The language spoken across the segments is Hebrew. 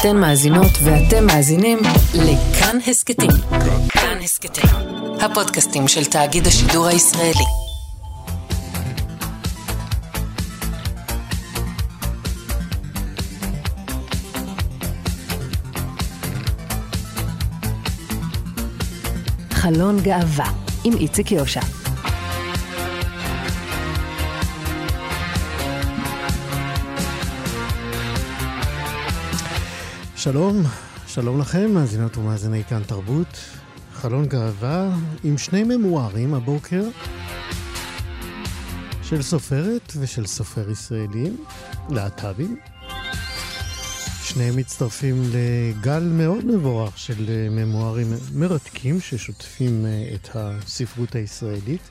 אתן מאזינות ואתם מאזינים לכאן הסכתים. כאן הסכתים, הפודקאסטים של תאגיד השידור הישראלי. חלון גאווה עם איציק יושע. שלום, שלום לכם, מאזינות ומאזיני כאן תרבות. חלון גאווה עם שני ממוארים הבוקר של סופרת ושל סופר ישראלים, להט"בים. שניהם מצטרפים לגל מאוד מבורך של ממוארים מרתקים ששוטפים אה, את הספרות הישראלית.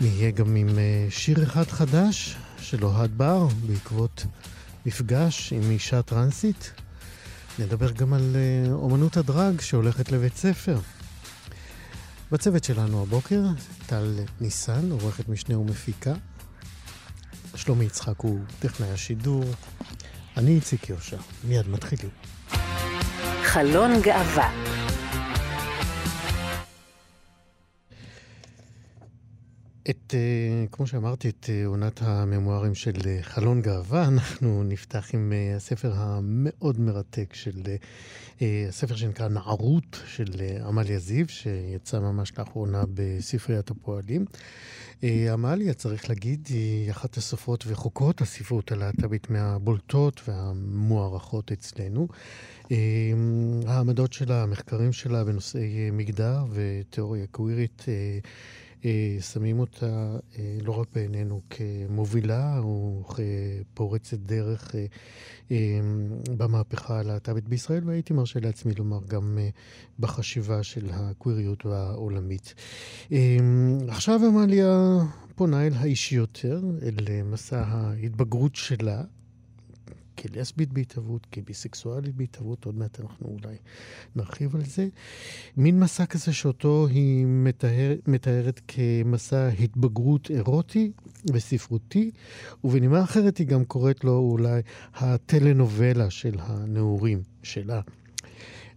נהיה גם עם אה, שיר אחד חדש של אוהד בר בעקבות מפגש עם אישה טרנסית. נדבר גם על uh, אומנות הדרג שהולכת לבית ספר. בצוות שלנו הבוקר, טל ניסן, עורכת משנה ומפיקה. שלומי יצחק הוא טכנאי השידור. אני איציק יושע. מיד מתחילים. חלון גאווה את, uh, כמו שאמרתי, את uh, עונת הממוארים של uh, חלון גאווה, אנחנו נפתח עם הספר המאוד מרתק של, הספר שנקרא נערות של עמליה זיו, שיצא ממש לאחרונה בספריית הפועלים. עמליה, צריך להגיד, היא אחת הסופרות וחוקרות הספרות הלהט"בית מהבולטות והמוערכות אצלנו. העמדות שלה, המחקרים שלה בנושאי מגדר ותיאוריה קווירית, אה, שמים אותה אה, לא רק בעינינו כמובילה או כפורצת דרך אה, במהפכה הלהט"בית בישראל, והייתי מרשה לעצמי לומר גם בחשיבה של הקוויריות העולמית. עכשיו עמליה פונה אל האישי יותר, אל מסע ההתבגרות שלה. כלסבית בהתהוות, כביסקסואלית בהתהוות, עוד מעט אנחנו אולי נרחיב על זה. מין מסע כזה שאותו היא מתאר, מתארת כמסע התבגרות אירוטי וספרותי, ובנימה אחרת היא גם קוראת לו אולי הטלנובלה של הנעורים שלה.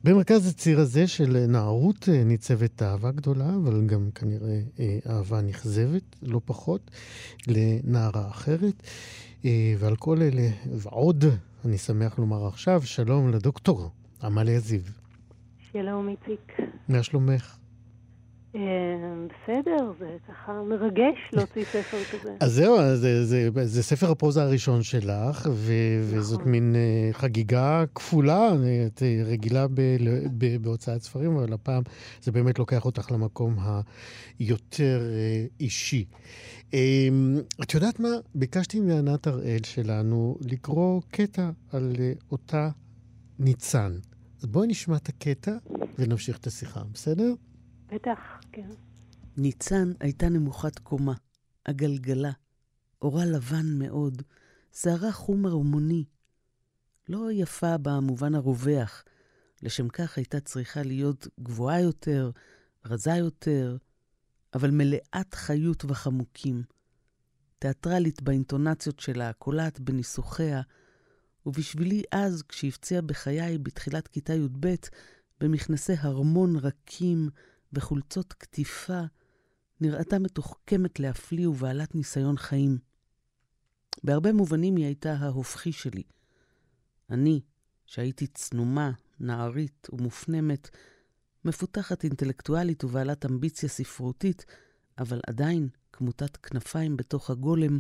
במרכז הציר הזה של נערות אה, ניצבת אהבה גדולה, אבל גם כנראה אה, אהבה נכזבת, לא פחות, לנערה אחרת. אה, ועל כל אלה ועוד, אני שמח לומר עכשיו, שלום לדוקטור עמליה זיו. שלום, איציק. מה שלומך? אה, בסדר, זה ככה מרגש להוציא ספר כזה. אז זהו, זה, זה, זה ספר הפרוזה הראשון שלך, ו, נכון. וזאת מין uh, חגיגה כפולה. את רגילה ב, ב, בהוצאת ספרים, אבל הפעם זה באמת לוקח אותך למקום היותר uh, אישי. Um, את יודעת מה? ביקשתי מענת הראל שלנו לקרוא קטע על אותה ניצן. אז בואי נשמע את הקטע ונמשיך את השיחה, בסדר? בטח, כן. ניצן הייתה נמוכת קומה, עגלגלה, אורה לבן מאוד, שערה חומר הומוני. לא יפה במובן הרווח, לשם כך הייתה צריכה להיות גבוהה יותר, רזה יותר, אבל מלאת חיות וחמוקים. תיאטרלית באינטונציות שלה, קולעת בניסוחיה, ובשבילי אז, כשהפציעה בחיי בתחילת כיתה י"ב, במכנסי הרמון רכים וחולצות קטיפה, נראתה מתוחכמת להפליא ובעלת ניסיון חיים. בהרבה מובנים היא הייתה ההופכי שלי. אני, שהייתי צנומה, נערית ומופנמת, מפותחת אינטלקטואלית ובעלת אמביציה ספרותית, אבל עדיין כמותת כנפיים בתוך הגולם,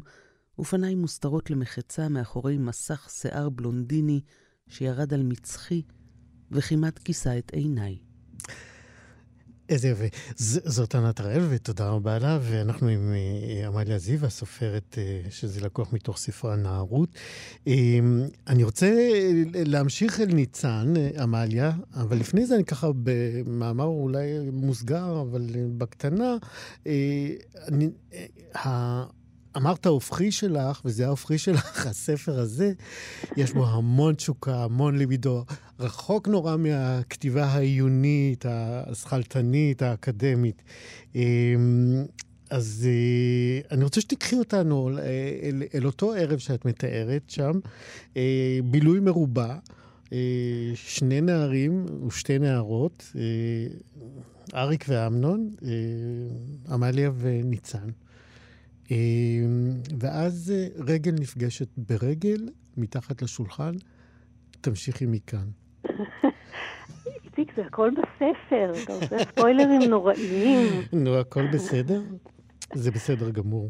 ופניים מוסתרות למחצה מאחורי מסך שיער בלונדיני שירד על מצחי וכמעט כיסה את עיניי. איזה יפה. זאת ענת הראל, ותודה רבה לה, ואנחנו עם אה, עמליה זיו, הסופרת, אה, שזה לקוח מתוך ספרה נערות. אמ, אני רוצה להמשיך אל ניצן, אה, עמליה, אבל לפני זה אני ככה במאמר אולי מוסגר, אבל בקטנה, אני, אמרת ההופכי שלך, וזה ההופכי שלך, הספר הזה, יש בו המון תשוקה, המון ליבידו, רחוק נורא מהכתיבה העיונית, השכלתנית, האקדמית. אמ, אז אה, אני רוצה שתיקחי אותנו אל, אל אותו ערב שאת מתארת שם, אה, בילוי מרובע. אה, שני נערים ושתי נערות, אריק ואמנון, עמליה וניצן. ואז רגל נפגשת ברגל, מתחת לשולחן, תמשיכי מכאן. איציק, זה הכל בספר, אתה עושה ספוילרים נוראיים. נו, הכל בסדר? זה בסדר גמור.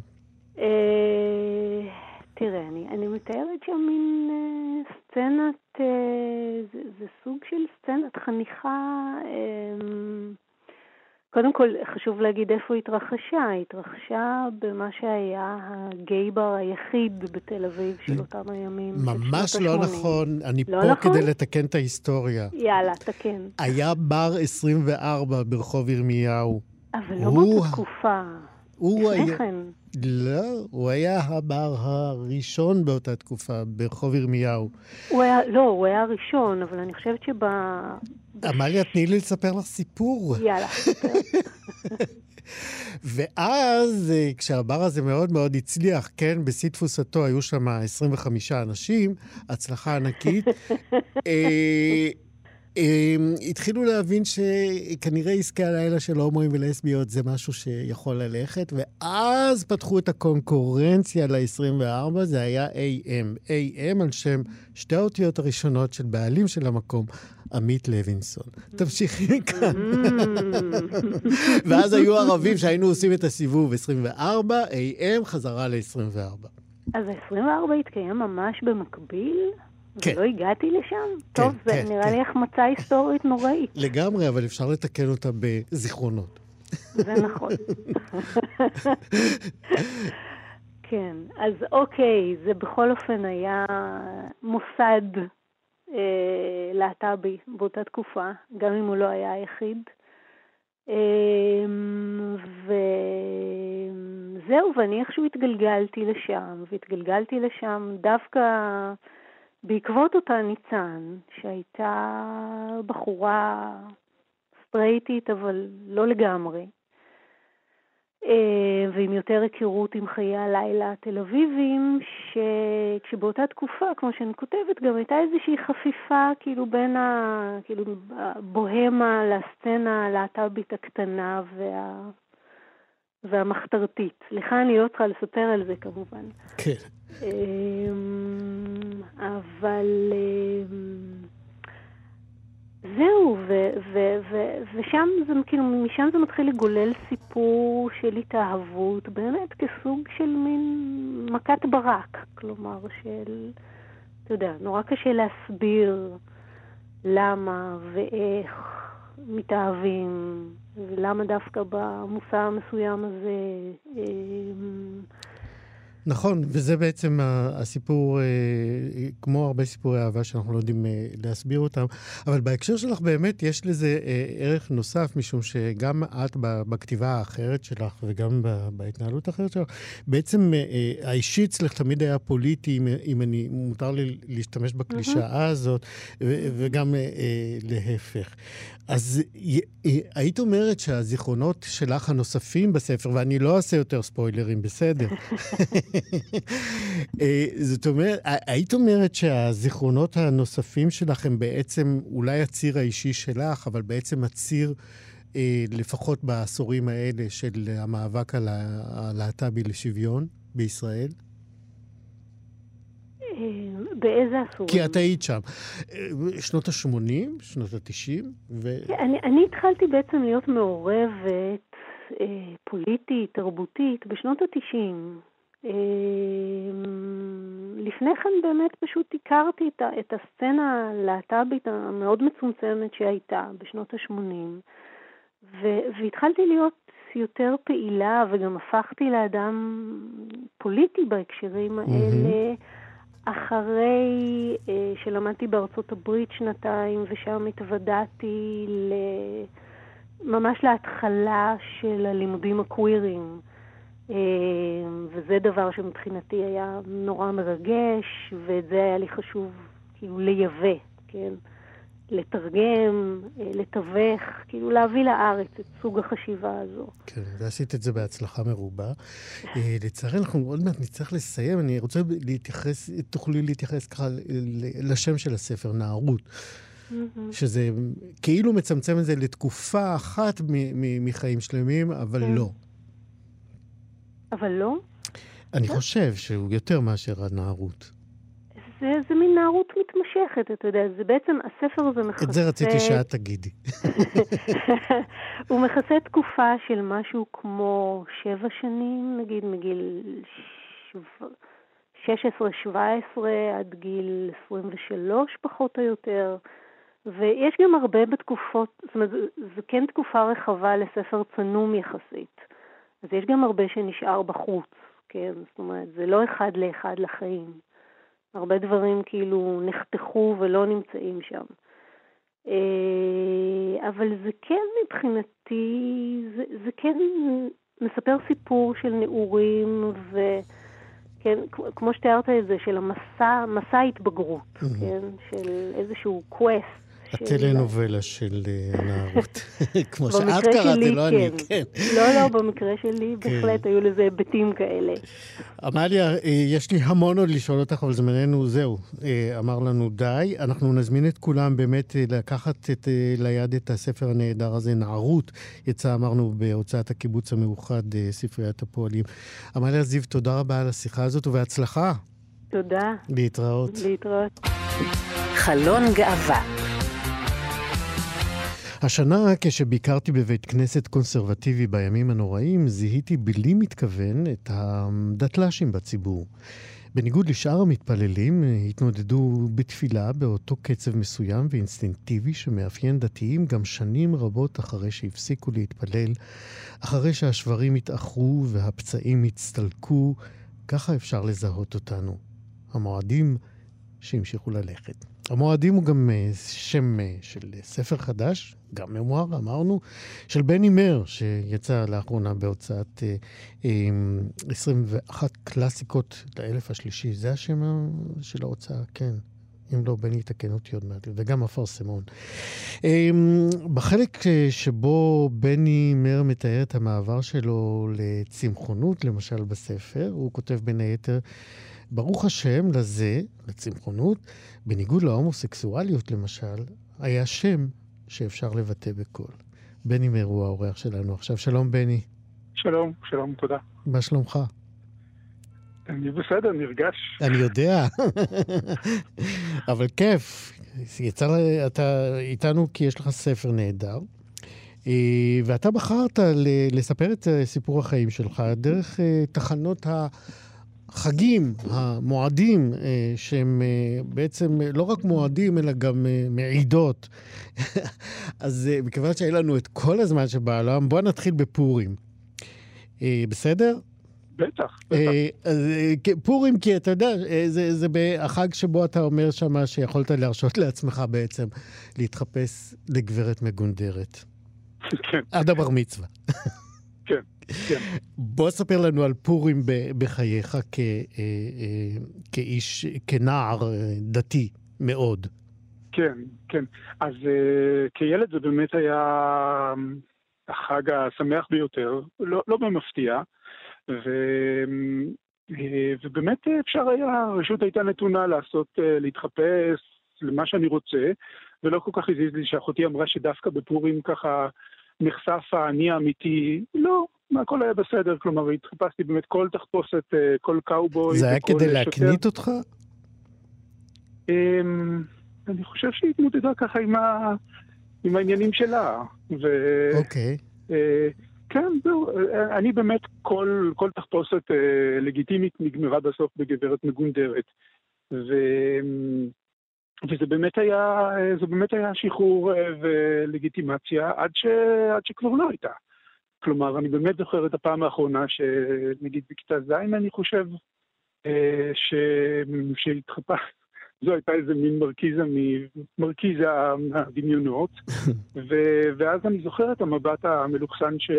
תראה, אני, אני מתארת שם מין אה, סצנת, אה, זה, זה סוג של סצנת חניכה. אה, קודם כל, חשוב להגיד איפה היא התרחשה. היא התרחשה במה שהיה הגיי בר היחיד בתל אביב של אותם הימים. ממש לא נכון, אני לא פה נכון? כדי לתקן את ההיסטוריה. יאללה, תקן. היה בר 24 ברחוב ירמיהו. אבל לא באותה תקופה. הוא היה... כן. לא, הוא היה הבר הראשון באותה תקופה, ברחוב ירמיהו. הוא היה, לא, הוא היה הראשון, אבל אני חושבת שב... עמליה, תני לי לספר לך סיפור. יאללה, ספר. ואז, אה, כשהבר הזה מאוד מאוד הצליח, כן, בשיא תפוסתו היו שם 25 אנשים, הצלחה ענקית. אמ, התחילו להבין שכנראה עסקי הלילה של הומואים ולסביות זה משהו שיכול ללכת, ואז פתחו את הקונקורנציה ל-24, זה היה AM. AM על שם שתי האותיות הראשונות של בעלים של המקום, עמית לוינסון. תמשיכי מכאן. ואז היו ערבים שהיינו עושים את הסיבוב 24, AM חזרה ל-24. אז ה-24 התקיים ממש במקביל? כן. ולא הגעתי לשם? כן, טוב, זה כן, נראה כן. לי החמצה היסטורית נוראית. לגמרי, אבל אפשר לתקן אותה בזיכרונות. זה נכון. כן, אז אוקיי, זה בכל אופן היה מוסד אה, להט"בי באותה תקופה, גם אם הוא לא היה היחיד. אה, וזהו, ואני איכשהו התגלגלתי לשם, והתגלגלתי לשם דווקא... בעקבות אותה ניצן, שהייתה בחורה סטרייטית, אבל לא לגמרי, אה, ועם יותר היכרות עם חיי הלילה התל אביביים, שכשבאותה תקופה, כמו שאני כותבת, גם הייתה איזושהי חפיפה כאילו בין ה... כאילו הבוהמה לסצנה הלהט"בית הקטנה וה... והמחתרתית. לך אני לא צריכה לספר על זה כמובן. כן. אמ, אבל אמ, זהו, ו- ו- ו- ושם זה, כאילו, משם זה מתחיל לגולל סיפור של התאהבות, באמת כסוג של מין מכת ברק. כלומר, של, אתה יודע, נורא קשה להסביר למה ואיך מתאהבים, ולמה דווקא במושא המסוים הזה. נכון, וזה בעצם הסיפור, אה, כמו הרבה סיפורי אהבה שאנחנו לא יודעים אה, להסביר אותם, אבל בהקשר שלך באמת יש לזה אה, ערך נוסף, משום שגם את בכתיבה האחרת שלך וגם בהתנהלות האחרת שלך, בעצם האישי אצלך תמיד היה פוליטי, אם אני, מותר לי להשתמש בקלישאה הזאת, וגם להפך. אז היית אומרת שהזיכרונות שלך הנוספים בספר, ואני לא אעשה יותר ספוילרים, בסדר. אה, זאת אומרת, היית אומרת שהזיכרונות הנוספים שלך הם בעצם אולי הציר האישי שלך, אבל בעצם הציר, אה, לפחות בעשורים האלה, של המאבק על הלהט"בי לשוויון בישראל? באיזה עשורים? כי את היית שם. שנות ה-80, שנות ה-90, ו... אני, אני התחלתי בעצם להיות מעורבת אה, פוליטית, תרבותית, בשנות ה-90. אה, לפני כן באמת פשוט הכרתי את, את הסצנה הלהט"בית המאוד מצומצמת שהייתה בשנות ה-80, והתחלתי להיות יותר פעילה וגם הפכתי לאדם פוליטי בהקשרים האלה. אחרי אה, שלמדתי בארצות הברית שנתיים, ושם התוודעתי ל... ממש להתחלה של הלימודים הקווירים. אה, וזה דבר שמבחינתי היה נורא מרגש, ואת זה היה לי חשוב כאילו לייבא, כן? לתרגם, לתווך, כאילו להביא לארץ את סוג החשיבה הזו. כן, ועשית את זה בהצלחה מרובה. לצערי, אנחנו עוד מעט נצטרך לסיים. אני רוצה להתייחס, תוכלי להתייחס ככה לשם של הספר, נערות. שזה כאילו מצמצם את זה לתקופה אחת מחיים שלמים, אבל כן. לא. אבל לא? אני חושב שהוא יותר מאשר הנערות. זה, זה מין נערות מתמשכת, אתה יודע, זה בעצם, הספר הזה מכסה... את זה רציתי שאת תגידי. הוא מכסה תקופה של משהו כמו שבע שנים, נגיד מגיל 16-17 עד גיל 23 פחות או יותר. ויש גם הרבה בתקופות, זאת אומרת, זו כן תקופה רחבה לספר צנום יחסית. אז יש גם הרבה שנשאר בחוץ, כן? זאת אומרת, זה לא אחד לאחד לחיים. הרבה דברים כאילו נחתכו ולא נמצאים שם. אה, אבל זה כן מבחינתי, זה, זה כן מספר סיפור של נעורים, וכן, כמו שתיארת את זה, של המסע, מסע התבגרות, mm-hmm. כן? של איזשהו קווסט. הטלנובלה של אה, הנערות. כמו שאת קראת, לא אני, כן. כן. לא, לא, במקרה שלי כן. בהחלט היו לזה היבטים כאלה. עמליה, אה, יש לי המון עוד לשאול אותך, אבל זמננו זהו, אה, אמר לנו די. אנחנו נזמין את כולם באמת לקחת את, ליד את הספר הנהדר הזה, נערות. יצא, אמרנו, בהוצאת הקיבוץ המאוחד, ספריית הפועלים. עמליה זיו, תודה רבה על השיחה הזאת ובהצלחה. תודה. להתראות. להתראות. חלון גאווה השנה, כשביקרתי בבית כנסת קונסרבטיבי בימים הנוראים, זיהיתי בלי מתכוון את הדתל"שים בציבור. בניגוד לשאר המתפללים, התנודדו בתפילה באותו קצב מסוים ואינסטינקטיבי שמאפיין דתיים גם שנים רבות אחרי שהפסיקו להתפלל, אחרי שהשברים התאחרו והפצעים הצטלקו, ככה אפשר לזהות אותנו. המועדים שהמשיכו ללכת. המועדים הוא גם אה, שם אה, של ספר חדש, גם ממואר, אמרנו, של בני מר, שיצא לאחרונה בהוצאת 21 אה, קלאסיקות לאלף השלישי. זה השם של ההוצאה, כן. אם לא, בני יתקן אותי עוד מעט, וגם אפרסמון. בחלק שבו בני מר מתאר את המעבר שלו לצמחונות, למשל בספר, הוא כותב בין היתר, ברוך השם לזה, לצמחונות, בניגוד להומוסקסואליות למשל, היה שם שאפשר לבטא בקול. בני הוא האורח שלנו עכשיו. שלום, בני. שלום, שלום, תודה. מה שלומך? אני בסדר, נרגש. אני יודע, אבל כיף. יצא, אתה איתנו כי יש לך ספר נהדר, אה, ואתה בחרת לספר את סיפור החיים שלך דרך אה, תחנות ה... החגים, המועדים, אה, שהם אה, בעצם לא רק מועדים, אלא גם אה, מעידות. אז מכיוון שהיה לנו את כל הזמן שבעולם, בואו נתחיל בפורים. בסדר? בטח, בטח. אז פורים, כי אתה יודע, זה, זה החג שבו אתה אומר שמה שיכולת להרשות לעצמך בעצם להתחפש לגברת מגונדרת. כן. עד הבר מצווה. כן. כן. בוא ספר לנו על פורים בחייך כ, אה, אה, כאיש, כנער אה, דתי מאוד. כן, כן. אז כילד זה באמת היה החג השמח ביותר, לא, לא במפתיע, ו... ובאמת אפשר היה, הרשות הייתה נתונה לעשות, להתחפש למה שאני רוצה, ולא כל כך הזיז לי שאחותי אמרה שדווקא בפורים ככה נחשף האני האמיתי. לא, הכל היה בסדר, כלומר, התחפשתי באמת כל תחפושת, אה, כל קאובוי. זה היה כדי להקנית אותך? אמ, אני חושב שהיא התמודדה ככה עם, ה... עם העניינים שלה. ו... אוקיי. אה, כן, זהו. אני באמת, כל, כל תחפושת אה, לגיטימית נגמרה בסוף בגברת מגונדרת. ו... וזה באמת היה, זה באמת היה שחרור ולגיטימציה עד, ש... עד שכבר לא הייתה. כלומר, אני באמת זוכר את הפעם האחרונה שנגיד בכיתה ז', אני חושב, אה, ש... שהתחפה, זו הייתה איזה מין מרכיזה ממרכיז הדמיונות, ו... ואז אני זוכר את המבט המלוכסן ש...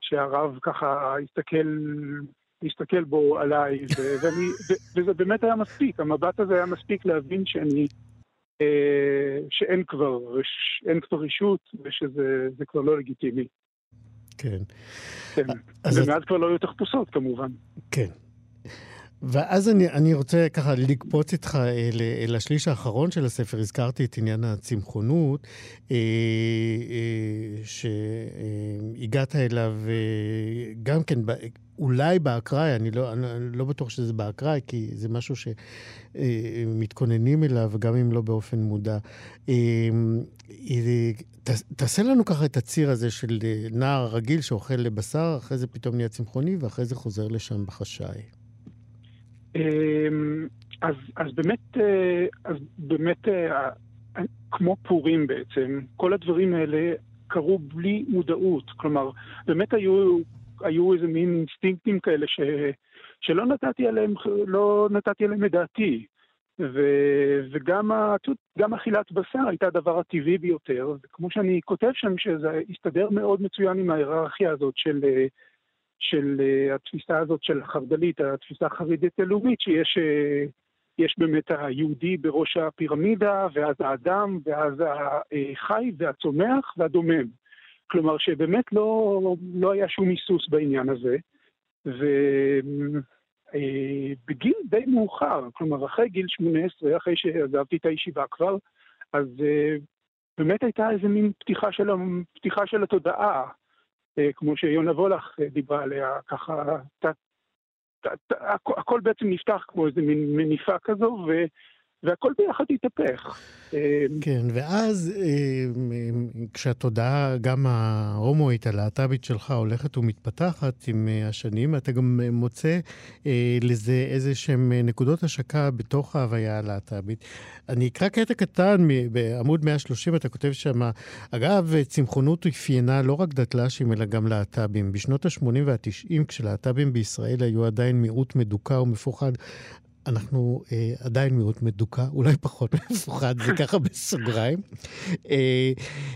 שהרב ככה הסתכל, הסתכל בו עליי, ו... ואני... ו... וזה באמת היה מספיק, המבט הזה היה מספיק להבין שאני שאין כבר, אין כבר רישות ושזה כבר לא לגיטימי. כן. כן. ומאז כבר לא היו תחפושות כמובן. כן. ואז אני, אני רוצה ככה לקפוץ איתך אל, אל השליש האחרון של הספר. הזכרתי את עניין הצמחונות, אה, אה, שהגעת אליו אה, גם כן, אולי באקראי, אני לא, אני לא בטוח שזה באקראי, כי זה משהו שמתכוננים אליו, גם אם לא באופן מודע. תעשה לנו ככה את הציר הזה של נער רגיל שאוכל לבשר, אחרי זה פתאום נהיה צמחוני, ואחרי זה חוזר לשם בחשאי. אמ, אז, אז באמת, אה, אז באמת, אה, כמו פורים בעצם, כל הדברים האלה קרו בלי מודעות. כלומר, באמת היו, היו איזה מין אינסטינקטים כאלה ש, שלא נתתי עליהם, לא נתתי עליהם את דעתי. ו, וגם גם אכילת בשר הייתה הדבר הטבעי ביותר, וכמו שאני כותב שם, שזה הסתדר מאוד מצוין עם ההיררכיה הזאת של אה, של uh, התפיסה הזאת של החרד"לית, התפיסה החרדית הלאומית, שיש uh, יש באמת היהודי בראש הפירמידה, ואז האדם, ואז החי והצומח והדומם. כלומר שבאמת לא, לא היה שום היסוס בעניין הזה. ובגיל uh, די מאוחר, כלומר אחרי גיל 18, אחרי שעזבתי את הישיבה כבר, אז באמת הייתה איזה מין פתיחה של, פתיחה של התודעה. אה, כמו שיונה וולך אה, דיברה עליה, ככה, ת, ת, ת, הכל בעצם נפתח כמו איזה מין מניפה כזו, ו... והכל ביחד התהפך. כן, ואז כשהתודעה, גם ההומואית, הלהט"בית שלך, הולכת ומתפתחת עם השנים, אתה גם מוצא לזה איזה שהם נקודות השקה בתוך ההוויה הלהט"בית. אני אקרא קטע קטן בעמוד 130, אתה כותב שם, אגב, צמחונות אפיינה לא רק דתל"שים, אלא גם להט"בים. בשנות ה-80 וה-90, כשלהט"בים בישראל היו עדיין מיעוט מדוכא ומפוחד, אנחנו אה, עדיין מיעוט מדוכא, אולי פחות מפוחד, זה ככה בסוגריים. אה,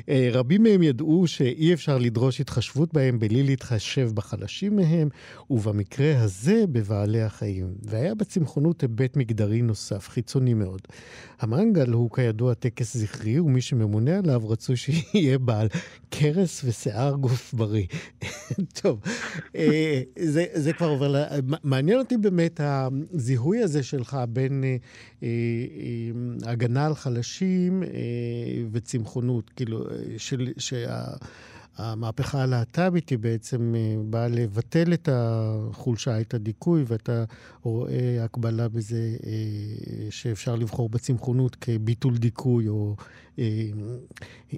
אה, רבים מהם ידעו שאי אפשר לדרוש התחשבות בהם בלי להתחשב בחלשים מהם, ובמקרה הזה בבעלי החיים. והיה בצמחונות היבט מגדרי נוסף, חיצוני מאוד. המנגל הוא כידוע טקס זכרי, ומי שממונה עליו רצוי שיהיה בעל קרס ושיער גוף בריא. טוב, אה, זה, זה כבר עובר, ל... מעניין אותי באמת הזיהוי הזה שלך בין אה, אה, אה, הגנה על חלשים אה, וצמחונות, כאילו, אה, של, שה... המהפכה הלהט"בית היא בעצם אה, באה לבטל את החולשה, את הדיכוי, ואתה רואה הקבלה בזה אה, שאפשר לבחור בצמחונות כביטול דיכוי או אה,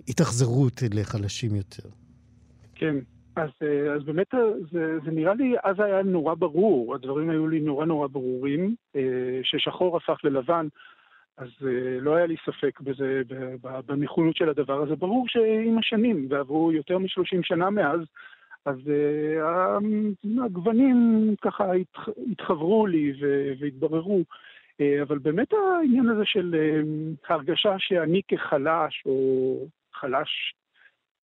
התאכזרות לחלשים יותר. כן, אז, אז באמת זה, זה נראה לי, אז היה נורא ברור, הדברים היו לי נורא נורא ברורים, ששחור הפך ללבן. אז לא היה לי ספק בזה, בנכונות של הדבר הזה. ברור שעם השנים, ועברו יותר מ-30 שנה מאז, אז הגוונים ככה התח, התחברו לי והתבררו. אבל באמת העניין הזה של uh, הרגשה שאני כחלש, או חלש,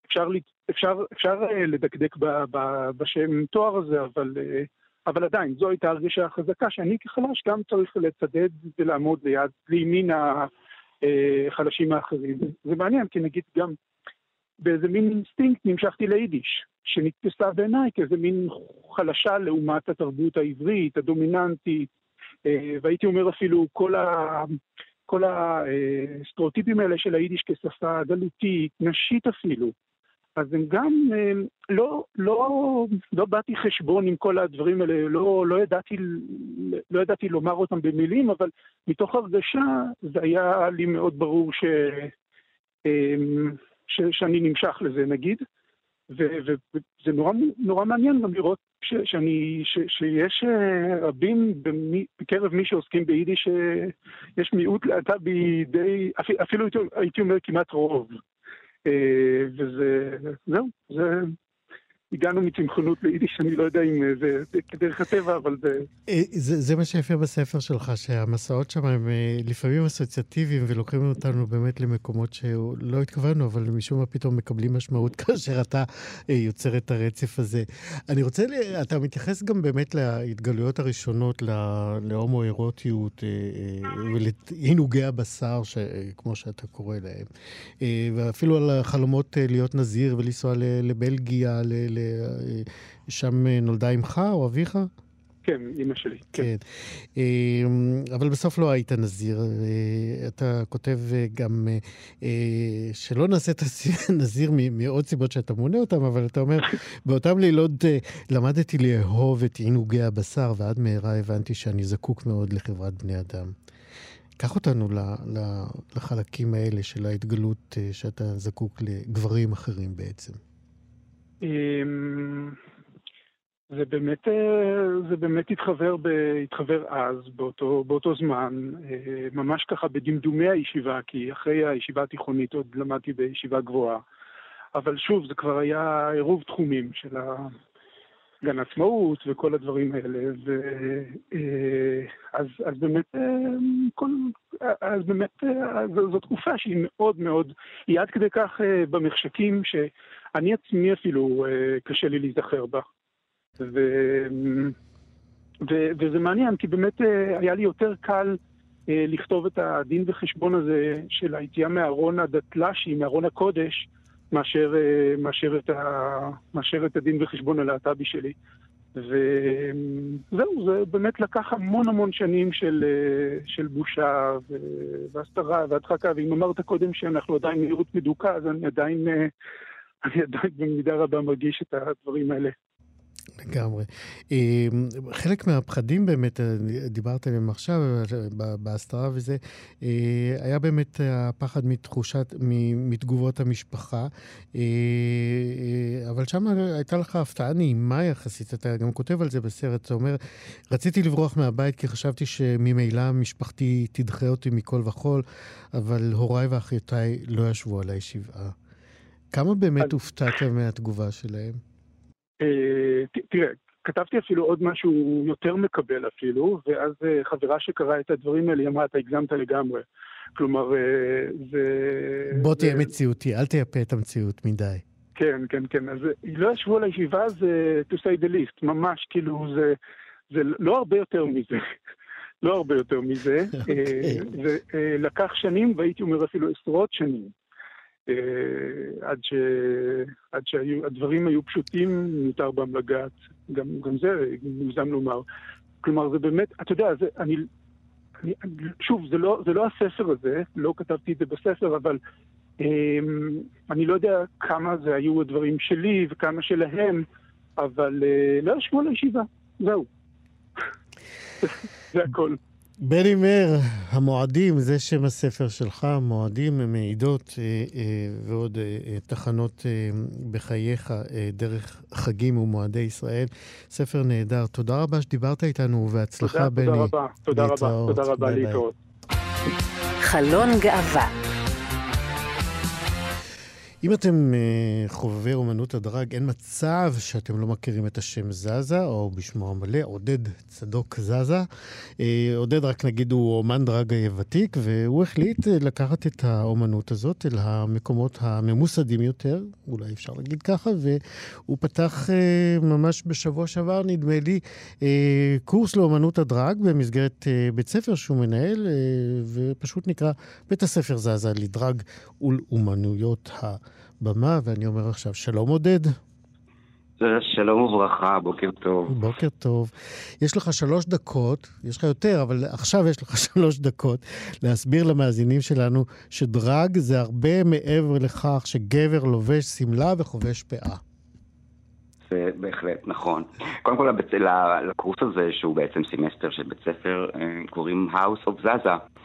אפשר, אפשר, אפשר uh, לדקדק ב, ב, בשם תואר הזה, אבל... Uh, אבל עדיין, זו הייתה הרגשה חזקה שאני כחלש גם צריך לצדד ולעמוד ליד, לימין החלשים האחרים. זה מעניין, כי נגיד גם באיזה מין אינסטינקט נמשכתי ליידיש, שנתפסה בעיניי כאיזה מין חלשה לעומת התרבות העברית, הדומיננטית, אה, והייתי אומר אפילו כל ה... כל הסטריאוטיפים האלה של היידיש כשפה גלותית, נשית אפילו, אז הם גם, אה, לא, לא, לא באתי חשבון עם כל הדברים האלה, לא, לא, ידעתי, לא ידעתי לומר אותם במילים, אבל מתוך הרגשה זה היה לי מאוד ברור ש, אה, ש, שאני נמשך לזה נגיד, וזה נורא, נורא מעניין גם לראות ש, שאני, ש, שיש אה, רבים במי, בקרב מי שעוסקים ביידיש, יש מיעוט להט"בי די, אפילו הייתי אומר כמעט רוב. אה, וזה, זהו, זה, הגענו מצמחונות ליידיש, אני לא יודע אם אה, זה כדרך הטבע, אבל זה... אה, זה... זה מה שיפה בספר שלך, שהמסעות שם הם אה, לפעמים אסוציאטיביים ולוקחים אותנו באמת למקומות שלא התכוונו, אבל משום מה פתאום מקבלים משמעות כאשר אתה יוצר את הרצף הזה. אני רוצה, אתה מתייחס גם באמת להתגלויות הראשונות להומו-אירוטיות ולעינוגי הבשר. כמו שאתה קורא להם, ואפילו על החלומות להיות נזיר ולנסוע לבלגיה, ל... שם נולדה אמך או אביך? כן, אימא שלי, כן. כן. אמ, אבל בסוף לא היית נזיר. אתה כותב גם אה, שלא נעשית נזיר מעוד סיבות שאתה מונה אותן, אבל אתה אומר, באותם לילות אה, למדתי לאהוב את עינוגי הבשר, ועד מהרה הבנתי שאני זקוק מאוד לחברת בני אדם. קח אותנו לחלקים האלה של ההתגלות אה, שאתה זקוק לגברים אחרים בעצם. אמ, זה באמת, אה, זה באמת התחבר, ב, התחבר אז, באותו, באותו זמן, אה, ממש ככה בדמדומי הישיבה, כי אחרי הישיבה התיכונית עוד למדתי בישיבה גבוהה. אבל שוב, זה כבר היה עירוב תחומים של גן עצמאות וכל הדברים האלה. ו, אה, אז, אז באמת, כל, אז באמת זו תקופה שהיא מאוד מאוד, היא עד כדי כך במחשכים, שאני עצמי אפילו קשה לי להיזכר בה. ו... ו... וזה מעניין, כי באמת אה, היה לי יותר קל אה, לכתוב את הדין וחשבון הזה של היציאה מהארון הדתל"שי, מארון הקודש, מאשר, אה, מאשר, את ה... מאשר את הדין וחשבון הלהט"בי שלי. וזהו, זה באמת לקח המון המון שנים של, של בושה והסתרה והדחקה, ואם אמרת קודם שאנחנו עדיין מהירות מדוכא, אז אני עדיין, אני עדיין במידה רבה מרגיש את הדברים האלה. לגמרי. אמ, חלק מהפחדים באמת, אה, דיברת עליהם עכשיו, בהסתרה וזה, אה, היה באמת הפחד מתחושת, מתגובות המשפחה, אה, אבל שם הייתה לך הפתעה נעימה יחסית, אתה גם כותב על זה בסרט, אתה אומר, רציתי לברוח מהבית כי חשבתי שממילא משפחתי תדחה אותי מכל וכול, אבל הוריי ואחיותיי לא ישבו עליי שבעה. כמה באמת הופתעת מהתגובה שלהם? אה, תראה, כתבתי אפילו עוד משהו יותר מקבל אפילו, ואז אה, חברה שקראה את הדברים האלה, היא אמרה, אתה הגזמת לגמרי. כלומר, אה, זה... בוא תהיה מציאותי, אל תייפה את המציאות מדי. כן, כן, כן. אז לא ישבו על הישיבה, זה to say the least, ממש, כאילו, זה, זה לא הרבה יותר מזה. לא הרבה יותר מזה. זה אוקיי. לקח שנים, והייתי אומר אפילו עשרות שנים. אה, עד, ש... עד שהדברים היו פשוטים, מותר בם לגעת. גם, גם זה מוגזם לומר. כלומר, זה באמת, אתה יודע, זה, אני, אני, שוב, זה לא, זה לא הספר הזה, לא כתבתי את זה בספר, אבל אה, אני לא יודע כמה זה היו הדברים שלי וכמה שלהם, אבל אה, לא ישבו על הישיבה, זהו. זה הכל. בני מאיר, המועדים, זה שם הספר שלך, מועדים, מעידות אה, אה, ועוד אה, תחנות בחייך דרך חגים ומועדי ישראל. ספר נהדר. תודה רבה שדיברת איתנו, ובהצלחה, בני. תודה רבה, תודה רבה, תודה רבה, להתראות. חלון גאווה אם אתם uh, חובבי אומנות הדרג, אין מצב שאתם לא מכירים את השם זזה, או בשמו המלא, עודד צדוק זזה. Uh, עודד, רק נגיד, הוא אומן דרג ותיק, והוא החליט uh, לקחת את האומנות הזאת אל המקומות הממוסדים יותר, אולי אפשר להגיד ככה, והוא פתח uh, ממש בשבוע שעבר, נדמה לי, uh, קורס לאומנות הדרג במסגרת uh, בית ספר שהוא מנהל, uh, ופשוט נקרא בית הספר זזה לדרג ולאומנויות ה... במה, ואני אומר עכשיו, שלום עודד. שלום וברכה, בוקר טוב. בוקר טוב. יש לך שלוש דקות, יש לך יותר, אבל עכשיו יש לך שלוש דקות להסביר למאזינים שלנו שדראג זה הרבה מעבר לכך שגבר לובש שמלה וחובש פאה. זה בהחלט נכון. קודם כל, לקורס הזה, שהוא בעצם סמסטר של בית ספר, אה, קוראים House of Zaza.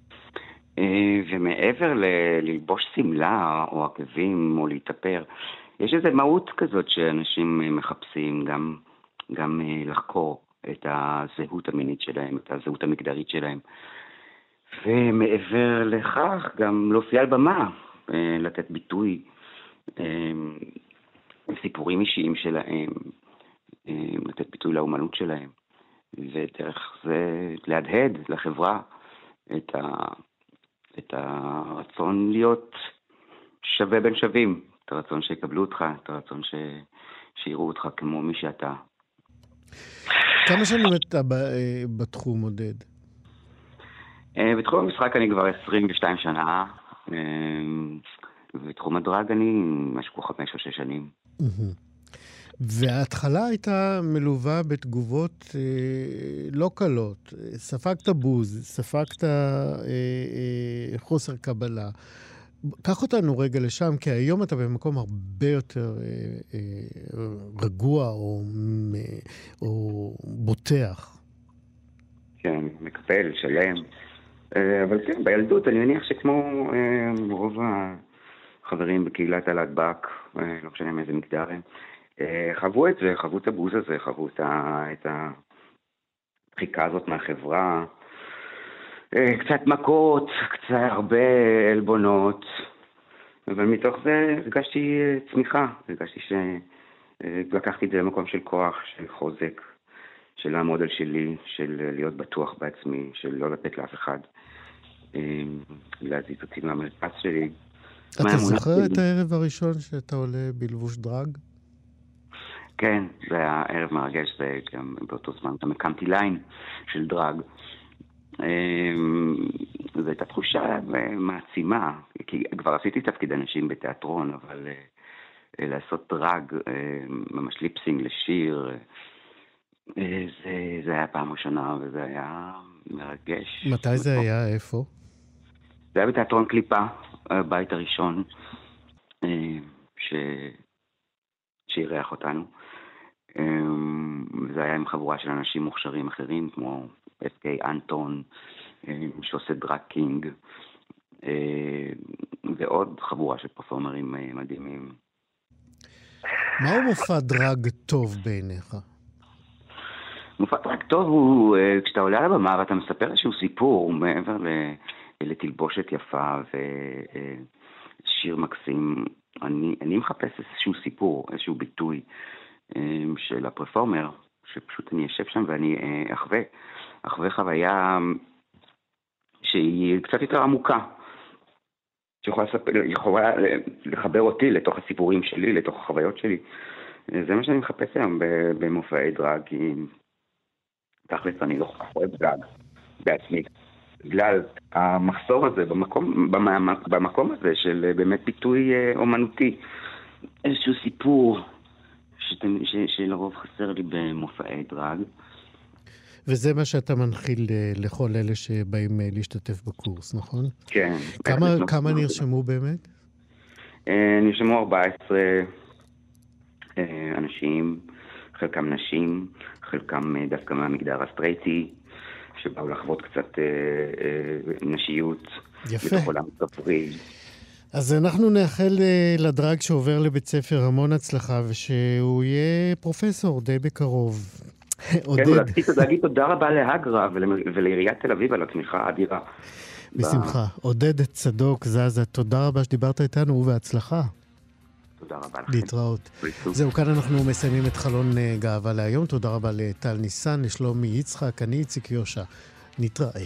אה, ומעבר ללבוש שמלה או עקבים או להתאפר, יש איזו מהות כזאת שאנשים אה, מחפשים גם, גם אה, לחקור את הזהות המינית שלהם, את הזהות המגדרית שלהם. ומעבר לכך, גם להופיע על במה, לתת ביטוי סיפורים אישיים שלהם, לתת ביטוי לאומנות שלהם, ודרך זה להדהד לחברה את, ה, את הרצון להיות שווה בין שווים, את הרצון שיקבלו אותך, את הרצון ש, שיראו אותך כמו מי שאתה. כמה שנים אתה אה, בתחום, עודד? אה, בתחום המשחק אני כבר 22 שנה, אה, ובתחום הדרג אני משהו כמו חמש או שש שנים. וההתחלה הייתה מלווה בתגובות אה, לא קלות. ספגת בוז, ספגת אה, אה, חוסר קבלה. קח אותנו רגע לשם, כי היום אתה במקום הרבה יותר אה, אה, רגוע או, אה, או בוטח. כן, מקבל, שלם. אה, אבל כן, בילדות אני מניח שכמו אה, רוב החברים בקהילת הלהטב"ק, אה, לא משנה מאיזה מגדר הם, חוו את זה, חוו את הבוז הזה, חוו את הדחיקה הזאת מהחברה. קצת מכות, קצת הרבה עלבונות, אבל מתוך זה הרגשתי צמיחה, הרגשתי שלקחתי את זה למקום של כוח, של חוזק, של לעמוד על שלי, של להיות בטוח בעצמי, של לא לתת לאף אחד להזיז אותי מהמרפס שלי. אתה זוכר את הערב הראשון שאתה עולה בלבוש דרג? כן, זה היה ערב מרגש, זה גם באותו זמן גם הקמתי ליין של דרג. אמ, זו הייתה תחושה מעצימה, כי כבר עשיתי תפקיד אנשים בתיאטרון, אבל אה, לעשות דרג, אה, ממש ליפסינג לשיר, אה, זה, זה היה פעם ראשונה וזה היה מרגש. מתי זה היה? איפה? זה היה בתיאטרון קליפה, הבית הראשון ש... שאירח אותנו. אמ, זה היה עם חבורה של אנשים מוכשרים אחרים, כמו אס.קיי אנטון, אמ, שעושה drag king, אמ, ועוד חבורה של פרפורמרים אה, מדהימים. מהו מופע דראג טוב בעיניך? מופע דראג טוב הוא אה, כשאתה עולה על הבמה ואתה מספר איזשהו סיפור מעבר לתלבושת יפה ושיר אה, מקסים. אני, אני מחפש איזשהו סיפור, איזשהו ביטוי. אמ, של הפרפורמר, שפשוט אני אשב שם ואני אה, אחווה, אחווה חוויה שהיא קצת יותר עמוקה, שיכולה יכולה לחבר אותי לתוך הסיפורים שלי, לתוך החוויות שלי. זה מה שאני מחפש היום במופעי דרג, כי תכלס אני לא כל אוהב דרג בעצמי. בגלל המחסור הזה במקום, במקום הזה של באמת ביטוי אה, אומנותי, איזשהו סיפור, שאתם, ש, שלרוב חסר לי במופעי דרג. וזה מה שאתה מנחיל אה, לכל אלה שבאים אה, להשתתף בקורס, נכון? כן. כמה, כמה נרשמו באמת? אה, נרשמו 14 אנשים, חלקם נשים, חלקם דווקא מהמגדר הסטרייטי, שבאו לחוות קצת נשיות. יפה. בתוך עולם כפרי. אז אנחנו נאחל אה, לדרג שעובר לבית ספר המון הצלחה, ושהוא יהיה פרופסור די בקרוב. עודד. כן, להגיד תודה רבה להגרא ולעיריית תל אביב על התמיכה האדירה. בשמחה. עודד צדוק זזה, תודה רבה שדיברת איתנו ובהצלחה. תודה רבה לכם. להתראות. זהו, כאן אנחנו מסיימים את חלון אה, גאווה להיום. תודה רבה לטל ניסן, לשלומי יצחק, אני איציק יושע. נתראה.